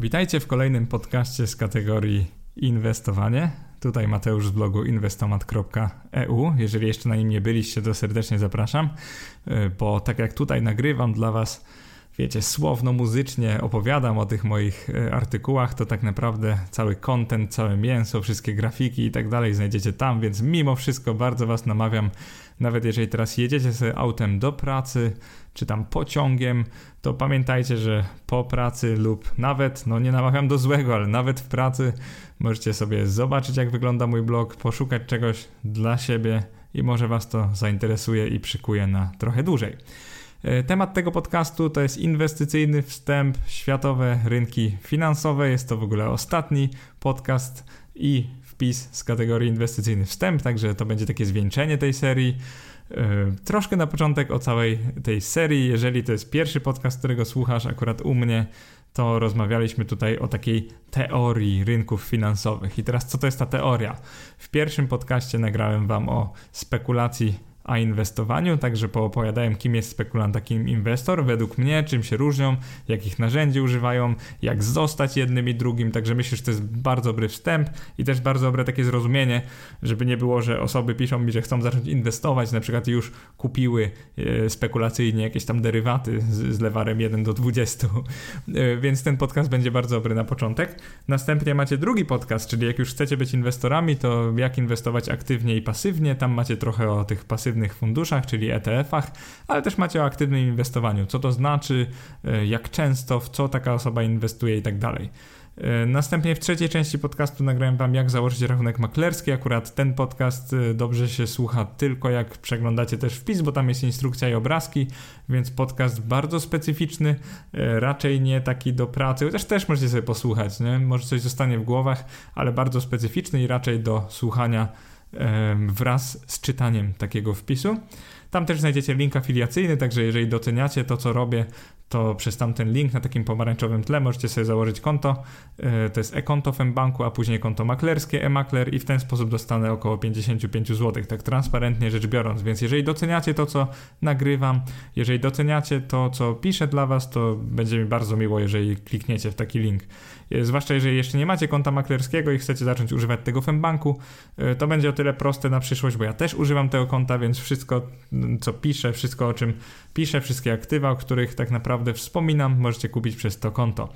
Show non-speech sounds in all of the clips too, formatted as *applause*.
Witajcie w kolejnym podcaście z kategorii inwestowanie. Tutaj Mateusz z blogu inwestomat.eu. Jeżeli jeszcze na nim nie byliście, to serdecznie zapraszam, y, bo tak jak tutaj nagrywam dla Was, wiecie, słowno-muzycznie opowiadam o tych moich y, artykułach, to tak naprawdę cały content, całe mięso, wszystkie grafiki i tak dalej znajdziecie tam, więc mimo wszystko bardzo Was namawiam, nawet jeżeli teraz jedziecie sobie autem do pracy, czy tam pociągiem, to pamiętajcie, że po pracy lub nawet, no nie namawiam do złego, ale nawet w pracy możecie sobie zobaczyć, jak wygląda mój blog, poszukać czegoś dla siebie i może Was to zainteresuje i przykuje na trochę dłużej. E, temat tego podcastu to jest inwestycyjny wstęp, światowe rynki finansowe. Jest to w ogóle ostatni podcast i wpis z kategorii inwestycyjny wstęp, także to będzie takie zwieńczenie tej serii. E, troszkę na początek o całej tej serii. Jeżeli to jest pierwszy podcast, którego słuchasz akurat u mnie, to rozmawialiśmy tutaj o takiej teorii rynków finansowych. I teraz co to jest ta teoria? W pierwszym podcaście nagrałem Wam o spekulacji a inwestowaniu, także poopowiadałem, kim jest spekulant, a kim inwestor, według mnie, czym się różnią, jakich narzędzi używają, jak zostać jednym i drugim, także myślę, że to jest bardzo dobry wstęp i też bardzo dobre takie zrozumienie, żeby nie było, że osoby piszą mi, że chcą zacząć inwestować, na przykład już kupiły e, spekulacyjnie jakieś tam derywaty z, lewarem 1 do 20, e, więc ten podcast będzie bardzo dobry na początek. Następnie macie drugi podcast, czyli jak już chcecie być inwestorami, to jak inwestować aktywnie i pasywnie, tam macie trochę o tych pasywnych pasywnych funduszach, czyli ETF-ach, ale też macie o aktywnym inwestowaniu. Co to znaczy, e, jak często, w co taka osoba inwestuje i tak dalej. E, następnie w trzeciej części podcastu nagrałem Wam, jak założyć rachunek maklerski. Akurat ten podcast e, dobrze się słucha tylko jak przeglądacie też wpis, bo tam jest instrukcja i obrazki, więc podcast bardzo specyficzny, raczej nie taki do pracy, chociaż też możecie sobie posłuchać, nie? może coś zostanie w głowach, ale bardzo specyficzny i raczej do słuchania wraz z czytaniem takiego wpisu. Tam też znajdziecie link afiliacyjny, także jeżeli doceniacie to, co robię, to przez tamten link na takim pomarańczowym tle możecie sobie założyć konto. E, to jest e-konto w banku a później konto maklerskie, e-makler i w ten sposób dostanę około 55 zł, tak transparentnie rzecz biorąc. Więc jeżeli doceniacie to, co nagrywam, jeżeli doceniacie to, co piszę dla Was, to będzie mi bardzo miło, jeżeli klikniecie w taki link. E, zwłaszcza jeżeli jeszcze nie macie konta maklerskiego i chcecie zacząć używać tego w banku, e, to będzie o tyle proste na przyszłość, bo ja też używam tego konta, więc wszystko, co piszę, wszystko o czym piszę, wszystkie aktywa, o których tak naprawdę wspominam, możecie kupić przez to konto.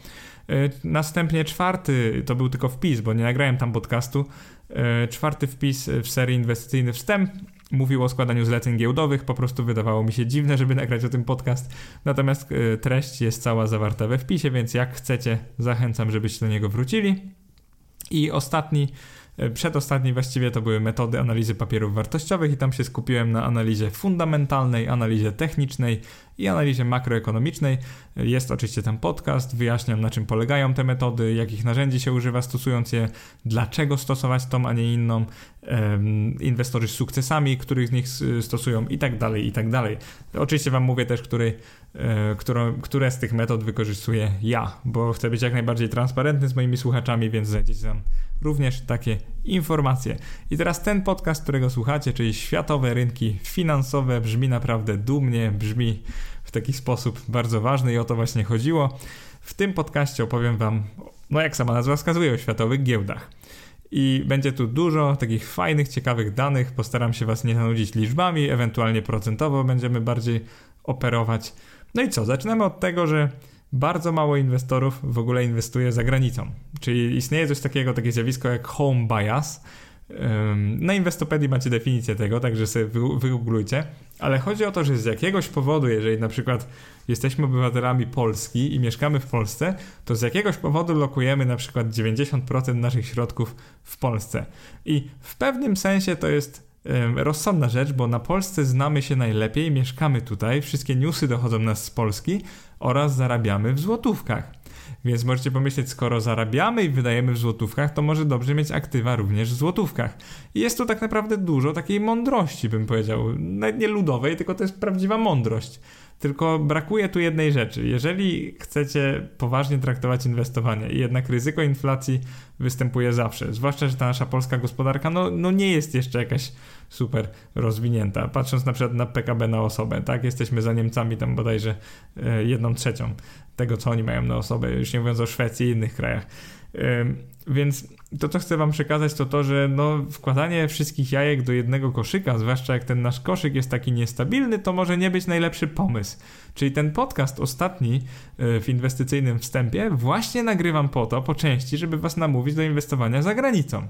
E, następnie czwarty, to był tylko wpis, bo nie nagrałem tam podcastu. Czwarty wpis w serii Inwestycyjny Wstęp mówił o składaniu zleceń giełdowych. Po prostu wydawało mi się dziwne, żeby nagrać o tym podcast. Natomiast e, treść jest cała zawarta we wpisie, więc jak chcecie, zachęcam, żebyście do niego wrócili. I ostatni E, przedostatni właściwie to były metody analizy papierów wartościowych i tam się skupiłem na analizie fundamentalnej, analizie technicznej i analizie makroekonomicznej. E, jest oczywiście tam podcast, wyjaśniam na czym polegają te metody, jakich narzędzi się używa stosując je, dlaczego stosować tą, a nie inną, inwestorzy z sukcesami, których z nich stosują i tak dalej, i tak dalej. Oczywiście wam mówię też, który, którą, które z tych metod wykorzystuję ja, bo chcę być jak najbardziej transparentny z moimi słuchaczami, więc znajdziecie tam również takie informacje. I teraz ten podcast, którego słuchacie, czyli Światowe Rynki Finansowe, brzmi naprawdę dumnie, brzmi w taki sposób bardzo ważny i o to właśnie chodziło. W tym podcaście opowiem Wam, no jak sama nazwa wskazuje, o światowych giełdach. I będzie tu dużo takich fajnych, ciekawych danych. Postaram się Was nie zanudzić liczbami, ewentualnie procentowo będziemy bardziej operować. No i co? Zaczynamy od tego, że bardzo mało inwestorów w ogóle inwestuje za granicą. Czyli istnieje coś takiego, takie zjawisko jak home bias. Na Inwestopedii macie definicję tego, także sobie wygooglujcie. Ale chodzi o to, że z jakiegoś powodu, jeżeli na przykład jesteśmy obywatelami Polski i mieszkamy w Polsce, to z jakiegoś powodu lokujemy na przykład 90% naszych środków w Polsce. I w pewnym sensie to jest rozsądna rzecz, bo na Polsce znamy się najlepiej, mieszkamy tutaj, wszystkie newsy dochodzą nas z Polski oraz zarabiamy w złotówkach. Więc możecie pomyśleć, skoro zarabiamy i wydajemy w złotówkach, to może dobrze mieć aktywa również w złotówkach. I jest tu tak naprawdę dużo takiej mądrości, bym powiedział. Nawet nie ludowej, tylko to jest prawdziwa mądrość. Tylko brakuje tu jednej rzeczy. Jeżeli chcecie poważnie traktować inwestowanie i jednak ryzyko inflacji występuje zawsze, zwłaszcza, że ta nasza polska gospodarka no, no nie jest jeszcze jakaś super rozwinięta. Patrząc na przykład na PKB na osobę, tak, jesteśmy za Niemcami tam bodajże e, jedną trzecią tego, co oni mają na osobę, już nie mówiąc o Szwecji i innych krajach. Więc to, co chcę Wam przekazać, to to, że no, wkładanie wszystkich jajek do jednego koszyka, zwłaszcza jak ten nasz koszyk jest taki niestabilny, to może nie być najlepszy pomysł. Czyli ten podcast ostatni e, w inwestycyjnym wstępie właśnie nagrywam po to, po części, żeby Was namówić do inwestowania za granicą.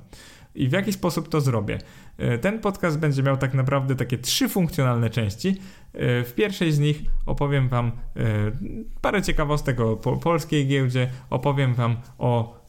I w jaki sposób to zrobię? E, ten podcast będzie miał tak naprawdę takie trzy funkcjonalne części. E, w pierwszej z nich opowiem Wam parę ciekawostek o polskiej giełdzie, opowiem Wam o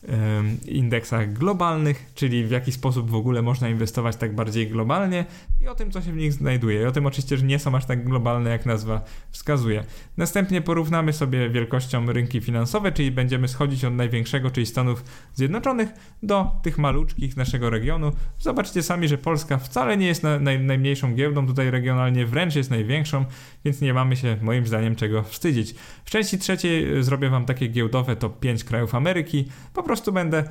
indeksach globalnych, czyli w jaki sposób w ogóle można inwestować tak bardziej globalnie i o tym, co się w nich znajduje. I o tym oczywiście, że nie są aż tak globalne, jak nazwa wskazuje. Następnie porównamy sobie wielkością rynki finansowe, czyli będziemy schodzić od największego, czyli Stanów Zjednoczonych, do tych maluczkich naszego regionu. Zobaczcie sami, że Polska wcale nie jest na, naj, najmniejszą giełdą tutaj regionalnie, wręcz jest największą, więc nie mamy się moim zdaniem czego wstydzić. W części trzeciej zrobię Wam takie giełdowe top 5 krajów Ameryki. Po prostu będę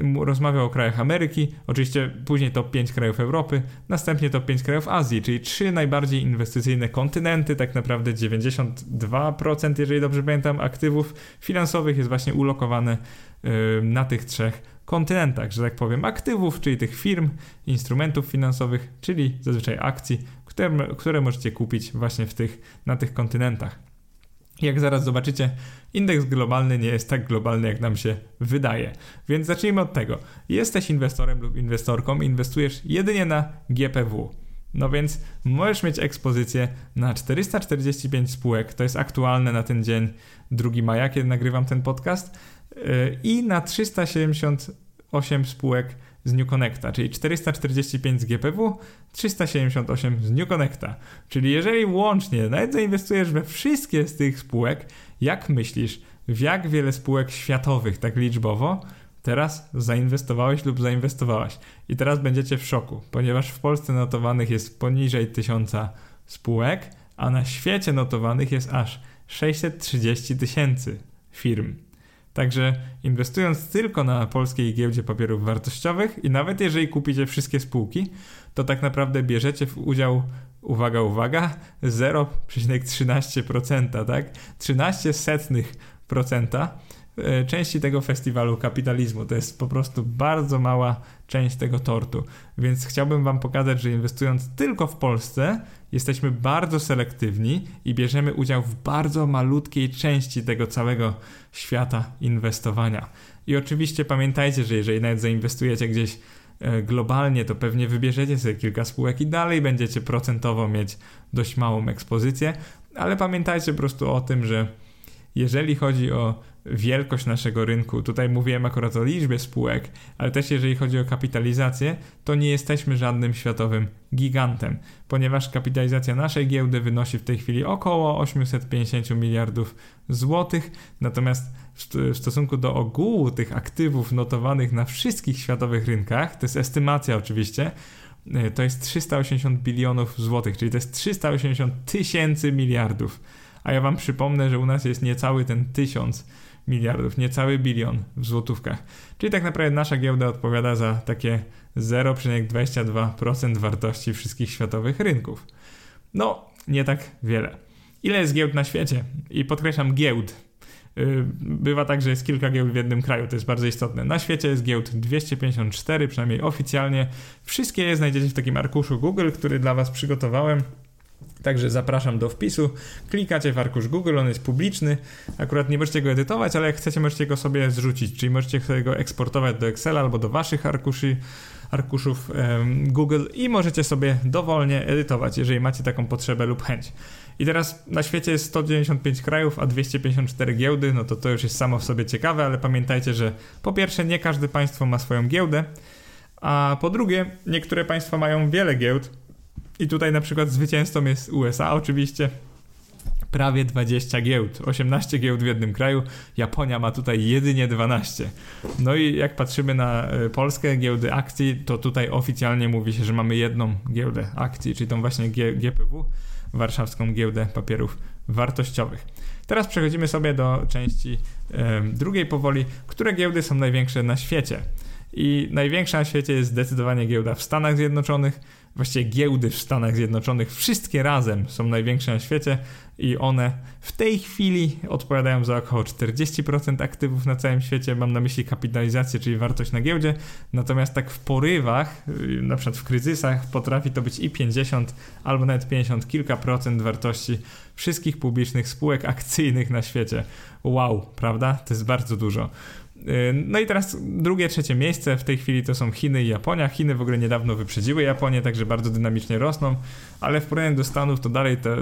um, rozmawiał o krajach Ameryki, oczywiście później top 5 krajów Europy, następnie top 5 krajów Azji, czyli trzy najbardziej inwestycyjne kontynenty, tak naprawdę 92%, jeżeli dobrze pamiętam, aktywów finansowych jest właśnie ulokowane um, na tych trzech kontynentach, że tak powiem, aktywów, czyli tych firm, instrumentów finansowych, czyli zazwyczaj akcji, które, które możecie kupić właśnie w tych, na tych kontynentach. Jak zaraz zobaczycie, indeks globalny nie jest tak globalny, jak nam się wydaje. Więc zacznijmy od tego. Jesteś inwestorem lub inwestorką, inwestujesz jedynie na GPW. No więc możesz mieć ekspozycję na 445 spółek, to jest aktualne na ten dzień 2 maja, kiedy nagrywam ten podcast, yy, i na 378 spółek z New Connecta, czyli 445 z GPW, 378 z New Connecta. Czyli jeżeli łącznie nawet zainwestujesz we wszystkie z tych spółek, jak myślisz, w jak wiele spółek światowych, tak liczbowo, teraz zainwestowałeś lub zainwestowałaś? I teraz będziecie w szoku, ponieważ w Polsce notowanych jest poniżej 1000 spółek, a na świecie notowanych jest aż 630 tysięcy firm. Także inwestując tylko na polskiej giełdzie papierów wartościowych i nawet jeżeli kupicie wszystkie spółki, to tak naprawdę bierzecie w udział, uwaga, uwaga, 0,13%, tak? 13 setnych procenta części tego festiwalu kapitalizmu. To jest po prostu bardzo mała część tego tortu. Więc chciałbym Wam pokazać, że inwestując tylko w Polsce, jesteśmy bardzo selektywni i bierzemy udział w bardzo malutkiej części tego całego świata inwestowania. I oczywiście pamiętajcie, że jeżeli nawet zainwestujecie gdzieś e, globalnie, to pewnie wybierzecie sobie kilka spółek i dalej będziecie procentowo mieć dość małą ekspozycję, ale pamiętajcie po prostu o tym, że jeżeli chodzi o wielkość naszego rynku, tutaj mówiłem akurat o liczbie spółek, ale też jeżeli chodzi o kapitalizację, to nie jesteśmy żadnym światowym gigantem, ponieważ kapitalizacja naszej giełdy wynosi w tej chwili około 850 miliardów złotych, natomiast w stosunku do ogółu tych aktywów notowanych na wszystkich światowych rynkach, to jest estymacja oczywiście, e, to jest 380 bilionów złotych, czyli to jest 380 tysięcy miliardów. A ja wam przypomnę, że u nas jest niecały ten tysiąc miliardów, niecały bilion w złotówkach. Czyli tak naprawdę nasza giełda odpowiada za takie 0,22% wartości wszystkich światowych rynków. No, nie tak wiele. Ile jest giełd na świecie? I podkreślam giełd. Y, bywa tak, że jest kilka giełd w jednym kraju, to jest bardzo istotne. Na świecie jest giełd 254, przynajmniej oficjalnie. Wszystkie je znajdziecie w takim arkuszu Google, który dla Was przygotowałem. Także zapraszam do wpisu. Klikacie w arkusz Google, on jest publiczny. Akurat nie możecie go edytować, ale jak chcecie, możecie go sobie zrzucić, czyli możecie sobie go eksportować do Excela albo do waszych arkuszy, arkuszów Google i możecie sobie dowolnie edytować, jeżeli macie taką potrzebę lub chęć. I teraz na świecie jest 195 krajów, a 254 giełdy, no to to już jest samo w sobie ciekawe, ale pamiętajcie, że po pierwsze nie każde państwo ma swoją giełdę, a po drugie niektóre państwa mają wiele giełd, i tutaj na przykład zwycięzcą jest USA oczywiście. Prawie 20 giełd, 18 giełd w jednym kraju. Japonia ma tutaj jedynie 12. No i jak patrzymy na e, polskie giełdy akcji, to tutaj oficjalnie mówi się, że mamy jedną giełdę akcji, czyli tą właśnie G GPW. warszawską giełdę papierów wartościowych. Teraz przechodzimy sobie do części e, drugiej powoli, które giełdy są największe na świecie. I największa na świecie jest zdecydowanie giełda w Stanach Zjednoczonych. Właściwie giełdy w Stanach Zjednoczonych wszystkie razem są największe na świecie i one w tej chwili odpowiadają za około 40% aktywów na całym świecie. Mam na myśli kapitalizację, czyli wartość na giełdzie. Natomiast tak w porywach, y, na przykład w kryzysach, potrafi to być i 50 albo nawet 50 kilka procent wartości wszystkich publicznych spółek akcyjnych na świecie. Wow, prawda? To jest bardzo dużo. Y, no i teraz drugie, trzecie miejsce w tej chwili to są Chiny i Japonia. Chiny w ogóle niedawno wyprzedziły Japonię, także bardzo dynamicznie rosną, ale w porównaniu do Stanów to dalej te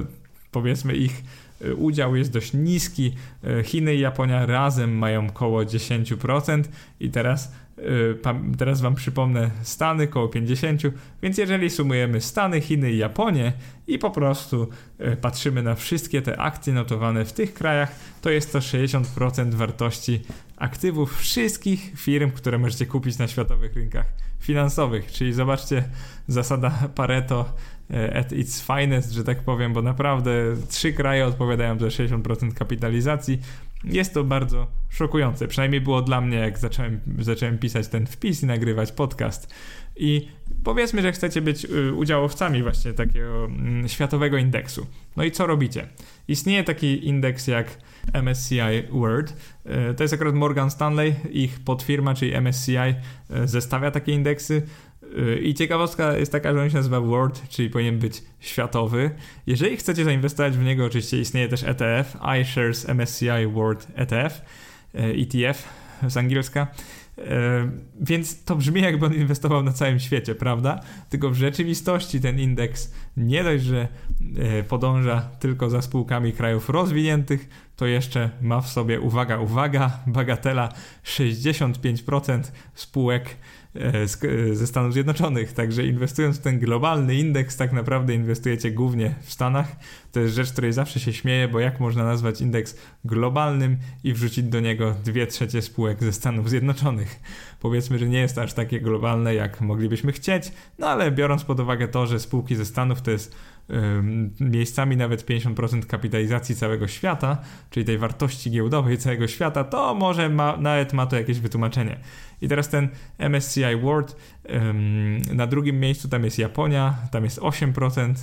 powiedzmy ich y, udział jest dość niski. Y, Chiny i Japonia razem mają około 10% i teraz teraz Wam przypomnę Stany, koło 50, więc jeżeli sumujemy Stany, Chiny i Japonię i po prostu patrzymy na wszystkie te akcje notowane w tych krajach, to jest to 60% wartości aktywów wszystkich firm, które możecie kupić na światowych rynkach finansowych. Czyli zobaczcie, zasada Pareto at its finest, że tak powiem, bo naprawdę trzy kraje odpowiadają za 60% kapitalizacji, jest to bardzo szokujące. Przynajmniej było dla mnie, jak zacząłem, zacząłem pisać ten wpis i nagrywać podcast. I powiedzmy, że chcecie być y, udziałowcami właśnie takiego mm, światowego indeksu. No i co robicie? Istnieje taki indeks jak MSCI World. Y, to jest akurat Morgan Stanley, ich podfirma, czyli MSCI, y, zestawia takie indeksy. I ciekawostka jest taka, że on się nazywa World, czyli powinien być światowy. Jeżeli chcecie zainwestować w niego, oczywiście istnieje też ETF, iShares MSCI World ETF, ETF z angielska. E, więc to brzmi jakby on inwestował na całym świecie, prawda? Tylko w rzeczywistości ten indeks nie dość, że e, podąża tylko za spółkami krajów rozwiniętych, to jeszcze ma w sobie, uwaga, uwaga, bagatela 65% spółek E, ze Stanów Zjednoczonych. Także inwestując w ten globalny indeks, tak naprawdę inwestujecie głównie w Stanach. To jest rzecz, której zawsze się śmieję, bo jak można nazwać indeks globalnym i wrzucić do niego dwie trzecie spółek ze Stanów Zjednoczonych? Powiedzmy, że nie jest aż takie globalne, jak moglibyśmy chcieć, no ale biorąc pod uwagę to, że spółki ze Stanów to jest miejscami nawet 50% kapitalizacji całego świata, czyli tej wartości giełdowej całego świata, to może ma, nawet ma to jakieś wytłumaczenie. I teraz ten MSCI World, na drugim miejscu tam jest Japonia, tam jest 8%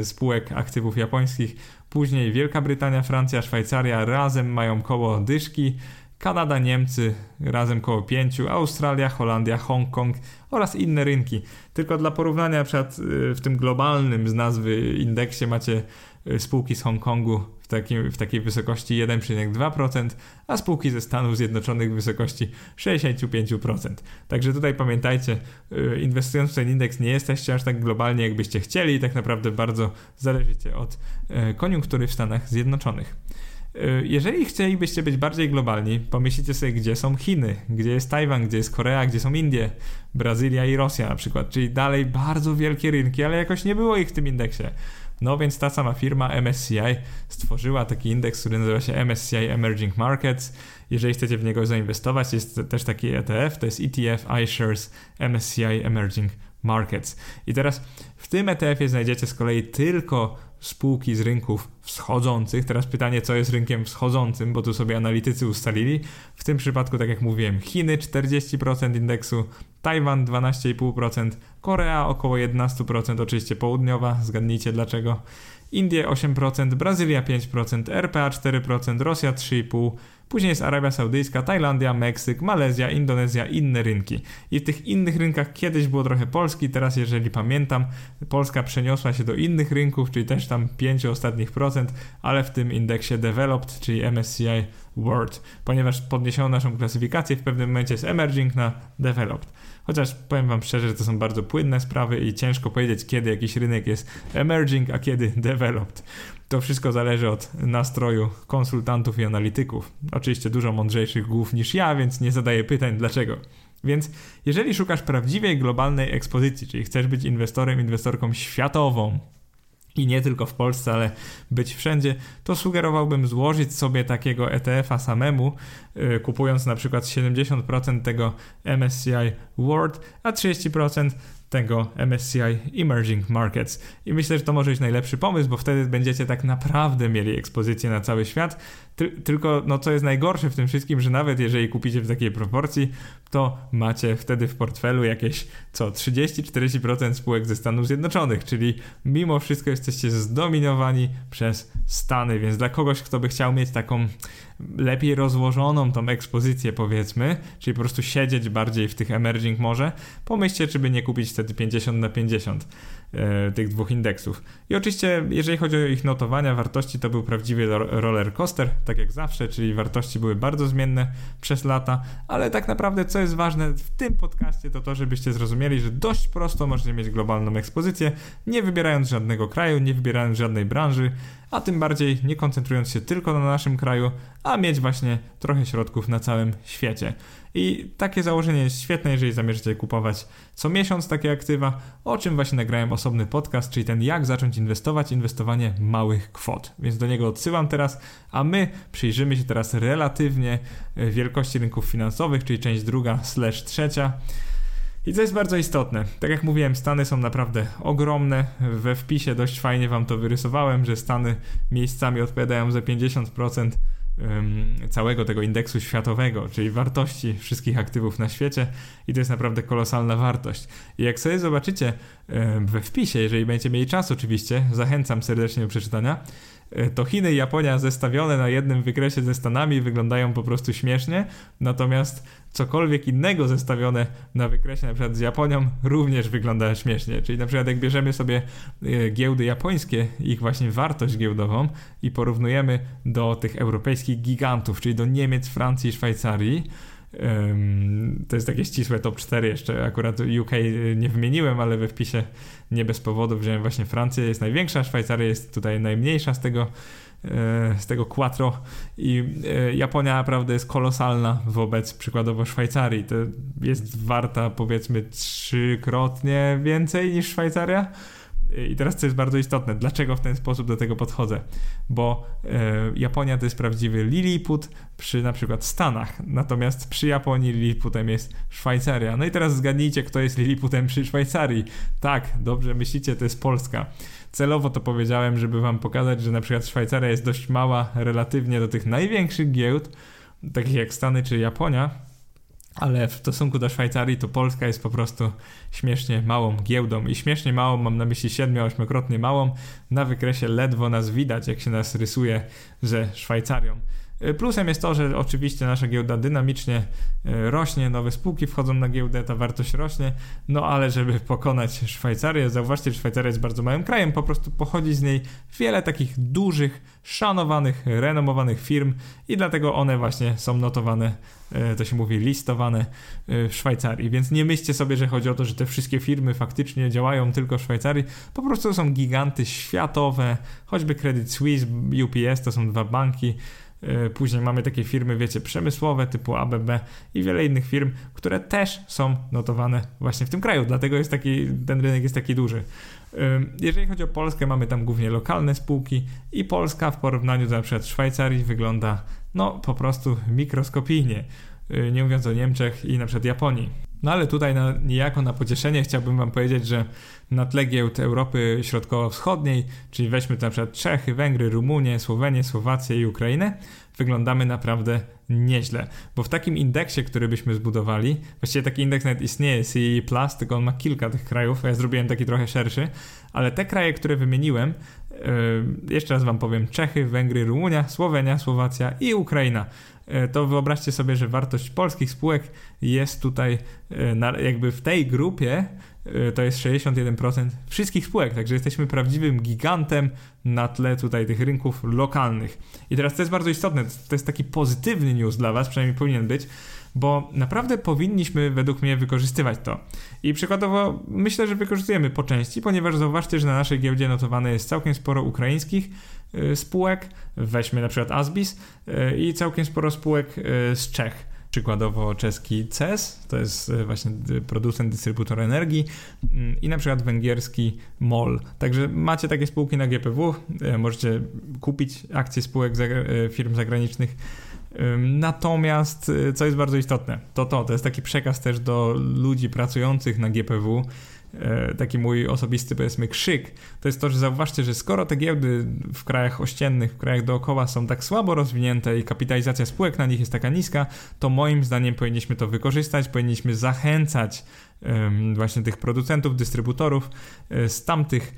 y, spółek aktywów japońskich, później Wielka Brytania, Francja, Szwajcaria razem mają koło dyszki, Kanada, Niemcy razem koło 5, Australia, Holandia, Hongkong oraz inne rynki. Tylko dla porównania, na przykład y, w tym globalnym z nazwy indeksie macie y, spółki z Hongkongu w, takim, w takiej wysokości 1,2%, a spółki ze Stanów Zjednoczonych w wysokości 65%. Także tutaj pamiętajcie, y, inwestując w ten indeks nie jesteście aż tak globalnie, jakbyście chcieli, tak naprawdę bardzo zależycie od koniunktury w Stanach Zjednoczonych. Y, jeżeli chcielibyście być bardziej globalni, pomyślcie sobie, gdzie są Chiny, gdzie jest Tajwan, gdzie jest Korea, gdzie są Indie, Brazylia i Rosja na przykład, czyli dalej bardzo wielkie rynki, ale jakoś nie było ich w tym indeksie. No więc ta sama firma MSCI stworzyła taki indeks, który nazywa się MSCI Emerging Markets. Jeżeli chcecie w niego zainwestować, jest też taki ETF, to jest ETF iShares MSCI Emerging Markets. I teraz w tym ETF-ie znajdziecie z kolei tylko spółki z rynków wschodzących. Teraz pytanie, co jest rynkiem wschodzącym, bo tu sobie analitycy ustalili. W tym przypadku, tak jak mówiłem, Chiny 40% indeksu, Tajwan 12,5%, Korea około 11%, oczywiście południowa, zgadnijcie dlaczego. Indie 8%, Brazylia 5%, RPA 4%, Rosja 3,5%, Później jest Arabia Saudyjska, Tajlandia, Meksyk, Malezja, Indonezja, inne rynki. I w tych innych rynkach kiedyś było trochę Polski, teraz jeżeli pamiętam, Polska przeniosła się do innych rynków, czyli też tam 5 ostatnich procent, ale w tym indeksie Developed, czyli MSCI World, ponieważ podniesiono naszą klasyfikację w pewnym momencie z Emerging na Developed. Chociaż powiem Wam szczerze, że to są bardzo płynne sprawy i ciężko powiedzieć, kiedy jakiś rynek jest emerging, a kiedy developed. To wszystko zależy od nastroju konsultantów i analityków. Oczywiście dużo mądrzejszych głów niż ja, więc nie zadaję pytań dlaczego. Więc jeżeli szukasz prawdziwej globalnej ekspozycji, czyli chcesz być inwestorem, inwestorką światową, i nie tylko w Polsce, ale być wszędzie, to sugerowałbym złożyć sobie takiego ETF-a samemu, yy, kupując na przykład 70% tego MSCI World, a 30% tego MSCI Emerging Markets. I myślę, że to może być najlepszy pomysł, bo wtedy będziecie tak naprawdę mieli ekspozycję na cały świat. Ty tylko, no co jest najgorsze w tym wszystkim, że nawet jeżeli kupicie w takiej proporcji, to macie wtedy w portfelu jakieś co 30-40% spółek ze Stanów Zjednoczonych, czyli mimo wszystko jesteście zdominowani przez Stany, więc dla kogoś, kto by chciał mieć taką lepiej rozłożoną tą ekspozycję powiedzmy, czyli po prostu siedzieć bardziej w tych emerging może, pomyślcie, czy by nie kupić wtedy 50 na 50 e, tych dwóch indeksów. I oczywiście, jeżeli chodzi o ich notowania wartości, to był prawdziwy roller coaster, tak jak zawsze, czyli wartości były bardzo zmienne przez lata, ale tak naprawdę co jest ważne w tym podcaście to to, żebyście zrozumieli, że dość prosto możecie mieć globalną ekspozycję, nie wybierając żadnego kraju, nie wybierając żadnej branży, a tym bardziej nie koncentrując się tylko na naszym kraju, a mieć właśnie trochę środków na całym świecie. I takie założenie jest świetne, jeżeli zamierzycie kupować co miesiąc takie aktywa, o czym właśnie nagrałem osobny podcast, czyli ten jak zacząć inwestować, inwestowanie małych kwot. Więc do niego odsyłam teraz, a my przyjrzymy się teraz relatywnie e, wielkości rynków finansowych, czyli część druga slash trzecia. I co jest bardzo istotne, tak jak mówiłem, Stany są naprawdę ogromne. We wpisie dość fajnie Wam to wyrysowałem, że Stany miejscami odpowiadają za 50% całego tego indeksu światowego, czyli wartości wszystkich aktywów na świecie i to jest naprawdę kolosalna wartość. I jak sobie zobaczycie we wpisie, jeżeli będziecie mieli czas oczywiście, zachęcam serdecznie do przeczytania, to Chiny i Japonia zestawione na jednym wykresie ze Stanami wyglądają po prostu śmiesznie, natomiast cokolwiek innego zestawione na wykresie na przykład z Japonią również wygląda śmiesznie. Czyli na przykład jak bierzemy sobie e, giełdy japońskie, ich właśnie wartość giełdową i porównujemy do tych europejskich gigantów, czyli do Niemiec, Francji Szwajcarii, to jest takie ścisłe top 4 jeszcze. Akurat UK nie wymieniłem, ale we wpisie nie bez powodu wziąłem właśnie Francję, jest największa, Szwajcaria jest tutaj najmniejsza z tego e, z tego quattro i e, Japonia naprawdę jest kolosalna wobec przykładowo Szwajcarii. To jest warta powiedzmy trzykrotnie więcej niż Szwajcaria i teraz co jest bardzo istotne, dlaczego w ten sposób do tego podchodzę? Bo e, Japonia to jest prawdziwy Lilliput przy na przykład Stanach, natomiast przy Japonii Lilliputem jest Szwajcaria. No i teraz zgadnijcie, kto jest Lilliputem przy Szwajcarii. Tak, dobrze myślicie, to jest Polska. Celowo to powiedziałem, żeby wam pokazać, że na przykład Szwajcaria jest dość mała relatywnie do tych największych giełd, takich jak Stany czy Japonia, ale w stosunku do Szwajcarii to Polska jest po prostu śmiesznie małą giełdą i śmiesznie małą, mam na myśli 7-8-krotnie małą, na wykresie ledwo nas widać, jak się nas rysuje ze Szwajcarią. Y, plusem jest to, że oczywiście nasza giełda dynamicznie y, rośnie, nowe spółki wchodzą na giełdę, ta wartość rośnie, no ale żeby *laughs* pokonać Szwajcarię, zauważcie, że Szwajcaria jest bardzo małym krajem, po prostu pochodzi z niej wiele takich dużych, szanowanych, renomowanych firm i dlatego one właśnie są notowane, y, to się mówi listowane w Szwajcarii. Więc nie myślcie sobie, że chodzi o to, że te wszystkie firmy faktycznie działają tylko w Szwajcarii, po prostu są giganty światowe, choćby Credit Suisse, UPS to są dwa banki, E, później mamy takie firmy, wiecie, przemysłowe typu ABB i wiele innych firm, które też są notowane właśnie w tym kraju, dlatego jest taki, ten rynek jest taki duży. E, jeżeli chodzi o Polskę, mamy tam głównie lokalne spółki i Polska w porównaniu do np. Szwajcarii wygląda no po prostu mikroskopijnie, e, nie mówiąc o Niemczech i np. Japonii. No ale tutaj na, niejako na pocieszenie chciałbym wam powiedzieć, że na tle giełd Europy Środkowo-Wschodniej, czyli weźmy na przykład Czechy, Węgry, Rumunię, Słowenię, Słowację i Ukrainę, wyglądamy naprawdę nieźle. Bo w takim indeksie, który byśmy zbudowali, właściwie taki indeks nawet istnieje, CE+, tylko on ma kilka tych krajów, ja zrobiłem taki trochę szerszy, ale te kraje, które wymieniłem, jeszcze raz wam powiem, Czechy, Węgry, Rumunia, Słowenia, Słowacja i Ukraina yy, to wyobraźcie sobie, że wartość polskich spółek jest tutaj yy, jakby w tej grupie to jest 61% wszystkich spółek, także jesteśmy prawdziwym gigantem na tle tutaj tych rynków lokalnych. I teraz to jest bardzo istotne, to jest taki pozytywny news dla Was, przynajmniej powinien być, bo naprawdę powinniśmy według mnie wykorzystywać to. I przykładowo myślę, że wykorzystujemy po części, ponieważ zauważcie, że na naszej giełdzie notowane jest całkiem sporo ukraińskich y, spółek, weźmy na przykład Asbis y, i całkiem sporo spółek z Czech przykładowo czeski CES, to jest właśnie producent, dystrybutor energii mm, i na przykład węgierski MOL. Także macie takie spółki na GPW, możecie kupić akcje spółek firm zagranicznych. Natomiast, co jest bardzo istotne, to to, to jest taki przekaz też do ludzi pracujących na GPW, e, taki mój osobisty, powiedzmy, krzyk, to jest to, że zauważcie, że skoro te giełdy w krajach ościennych, w krajach dookoła są tak słabo rozwinięte i kapitalizacja spółek na nich jest taka niska, to moim zdaniem powinniśmy to wykorzystać, powinniśmy zachęcać właśnie tych producentów, dystrybutorów e, z tamtych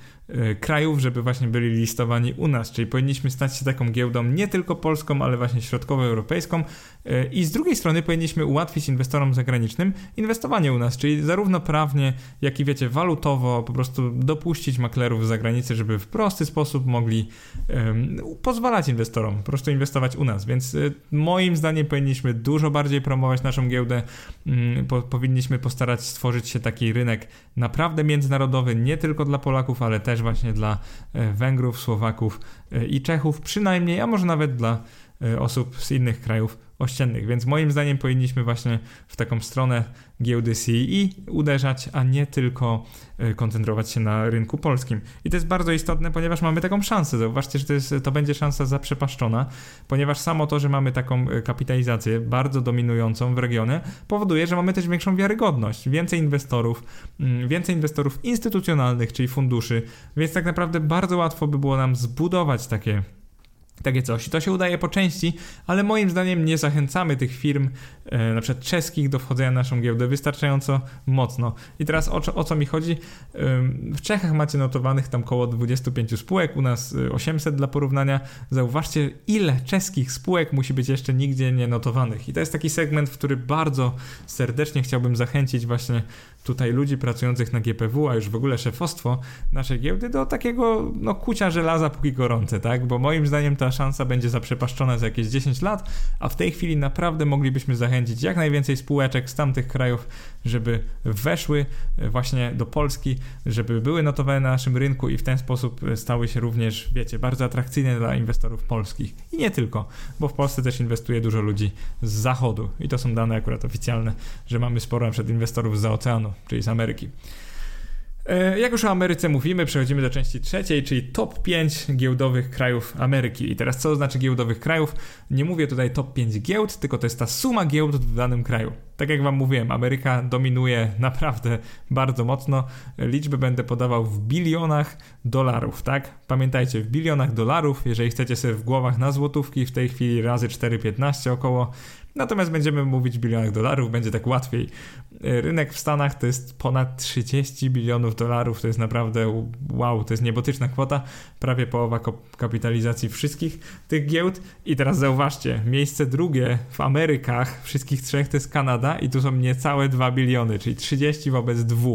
krajów, żeby właśnie byli listowani u nas, czyli powinniśmy stać się taką giełdą nie tylko polską, ale właśnie środkowoeuropejską. E, i z drugiej strony powinniśmy ułatwić inwestorom zagranicznym inwestowanie u nas, czyli zarówno prawnie, jak i wiecie, walutowo po prostu dopuścić maklerów z zagranicy, żeby w prosty sposób mogli um, pozwalać inwestorom po prostu inwestować u nas, więc moim zdaniem powinniśmy dużo bardziej promować naszą giełdę, um, po, powinniśmy postarać stworzyć się taki rynek naprawdę międzynarodowy, nie tylko dla Polaków, ale też właśnie dla e, Węgrów, Słowaków e, i Czechów, przynajmniej, a może nawet dla osób z innych krajów ościennych. Więc moim zdaniem powinniśmy właśnie w taką stronę giełdy CEE uderzać, a nie tylko e, koncentrować się na rynku polskim. I to jest bardzo istotne, ponieważ mamy taką szansę. Zauważcie, że to, jest, to będzie szansa zaprzepaszczona, ponieważ samo to, że mamy taką e, kapitalizację bardzo dominującą w regionie, powoduje, że mamy też większą wiarygodność, więcej inwestorów, mm, więcej inwestorów instytucjonalnych, czyli funduszy, więc tak naprawdę bardzo łatwo by było nam zbudować takie takie coś. To się udaje po części, ale moim zdaniem nie zachęcamy tych firm, e, na przykład czeskich, do wchodzenia na naszą giełdę wystarczająco mocno. I teraz o, o co mi chodzi? E, w Czechach macie notowanych tam około 25 spółek, u nas 800 e, dla porównania. Zauważcie, ile czeskich spółek musi być jeszcze nigdzie nie notowanych. I to jest taki segment, w który bardzo serdecznie chciałbym zachęcić właśnie tutaj ludzi pracujących na GPW, a już w ogóle szefostwo naszej giełdy do takiego no, kucia żelaza póki gorące, tak? Bo moim zdaniem ta szansa będzie zaprzepaszczona za jakieś 10 lat, a w tej chwili naprawdę moglibyśmy zachęcić jak najwięcej spółeczek z tamtych krajów, żeby weszły właśnie do Polski, żeby były notowane na naszym rynku i w ten sposób stały się również, wiecie, bardzo atrakcyjne dla inwestorów polskich. I nie tylko, bo w Polsce też inwestuje dużo ludzi z zachodu i to są dane akurat oficjalne, że mamy sporo przed inwestorów z oceanu czyli z Ameryki. E, jak już o Ameryce mówimy, przechodzimy do części trzeciej, czyli top 5 giełdowych krajów Ameryki. I teraz co znaczy giełdowych krajów? Nie mówię tutaj top 5 giełd, tylko to jest ta suma giełd w danym kraju. Tak jak Wam mówiłem, Ameryka dominuje naprawdę bardzo mocno. Liczby będę podawał w bilionach dolarów, tak? Pamiętajcie, w bilionach dolarów, jeżeli chcecie sobie w głowach na złotówki, w tej chwili razy 4,15 około, Natomiast będziemy mówić w bilionach dolarów, będzie tak łatwiej. Rynek w Stanach to jest ponad 30 bilionów dolarów, to jest naprawdę wow, to jest niebotyczna kwota, prawie połowa kapitalizacji wszystkich tych giełd. I teraz zauważcie, miejsce drugie w Amerykach, wszystkich trzech to jest Kanada i tu są niecałe 2 biliony, czyli 30 wobec 2.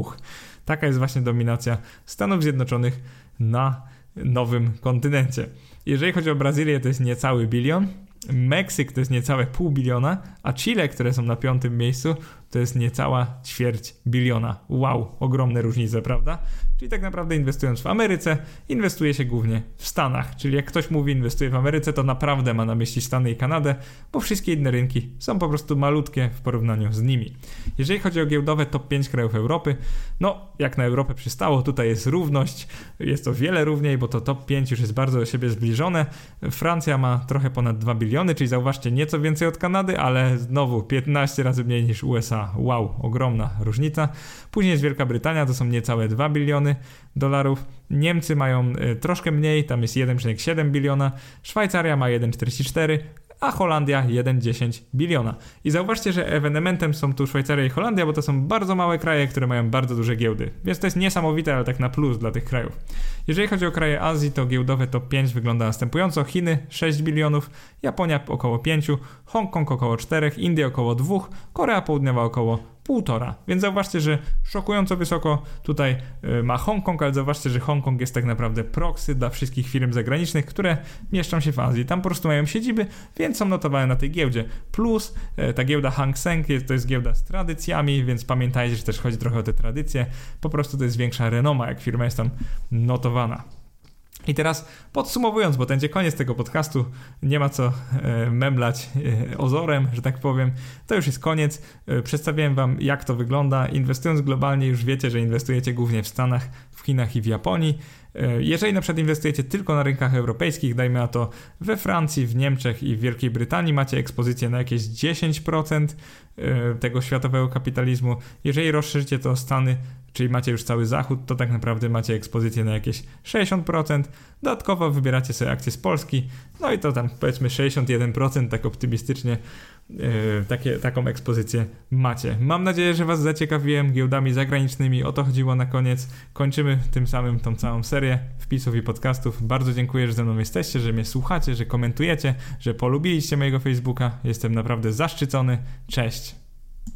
Taka jest właśnie dominacja Stanów Zjednoczonych na nowym kontynencie. Jeżeli chodzi o Brazylię, to jest niecały bilion, Meksyk to jest niecałe pół biliona, a Chile, które są na piątym miejscu, to jest niecała ćwierć biliona. Wow, ogromne różnice, prawda? Czyli tak naprawdę inwestując w Ameryce, inwestuje się głównie w Stanach. Czyli jak ktoś mówi inwestuje w Ameryce, to naprawdę ma na myśli Stany i Kanadę, bo wszystkie inne rynki są po prostu malutkie w porównaniu z nimi. Jeżeli chodzi o giełdowe top 5 krajów Europy, no jak na Europę przystało, tutaj jest równość, jest to wiele równiej, bo to top 5 już jest bardzo do siebie zbliżone. Francja ma trochę ponad 2 biliony, czyli zauważcie nieco więcej od Kanady, ale znowu 15 razy mniej niż USA. Wow, ogromna różnica. Później jest Wielka Brytania, to są niecałe 2 biliony dolarów. Niemcy mają y, troszkę mniej, tam jest 1,7 biliona. Szwajcaria ma 1,44, a Holandia 1,10 biliona. I zauważcie, że ewenementem są tu Szwajcaria i Holandia, bo to są bardzo małe kraje, które mają bardzo duże giełdy. Więc to jest niesamowite, ale tak na plus dla tych krajów. Jeżeli chodzi o kraje Azji, to giełdowe top 5 wygląda następująco. Chiny 6 bilionów, Japonia około 5, Hongkong około 4, Indie około 2, Korea Południowa około półtora. Więc zauważcie, że szokująco wysoko tutaj y, ma Hongkong, ale zauważcie, że Hongkong jest tak naprawdę proxy dla wszystkich firm zagranicznych, które mieszczą się w Azji. Tam po prostu mają siedziby, więc są notowane na tej giełdzie. Plus y, ta giełda Hang Seng to jest giełda z tradycjami, więc pamiętajcie, że też chodzi trochę o te tradycje. Po prostu to jest większa renoma, jak firma jest tam notowana. I teraz podsumowując, bo będzie koniec tego podcastu, nie ma co e, memlać e, ozorem, że tak powiem, to już jest koniec. E, przedstawiłem Wam, jak to wygląda. Inwestując globalnie, już wiecie, że inwestujecie głównie w Stanach, w Chinach i w Japonii. Jeżeli na przykład inwestujecie tylko na rynkach europejskich, dajmy na to we Francji, w Niemczech i w Wielkiej Brytanii, macie ekspozycję na jakieś 10% e, tego światowego kapitalizmu. Jeżeli rozszerzycie to o Stany, czyli macie już cały Zachód, to tak naprawdę macie ekspozycję na jakieś 60%. Dodatkowo wybieracie sobie akcje z Polski, no i to tam powiedzmy 61%, tak optymistycznie yy, takie, taką ekspozycję macie. Mam nadzieję, że Was zaciekawiłem giełdami zagranicznymi. O to chodziło na koniec. Kończymy tym samym tą całą serię wpisów i podcastów. Bardzo dziękuję, że ze mną jesteście, że mnie słuchacie, że komentujecie, że polubiliście mojego Facebooka. Jestem naprawdę zaszczycony. Cześć!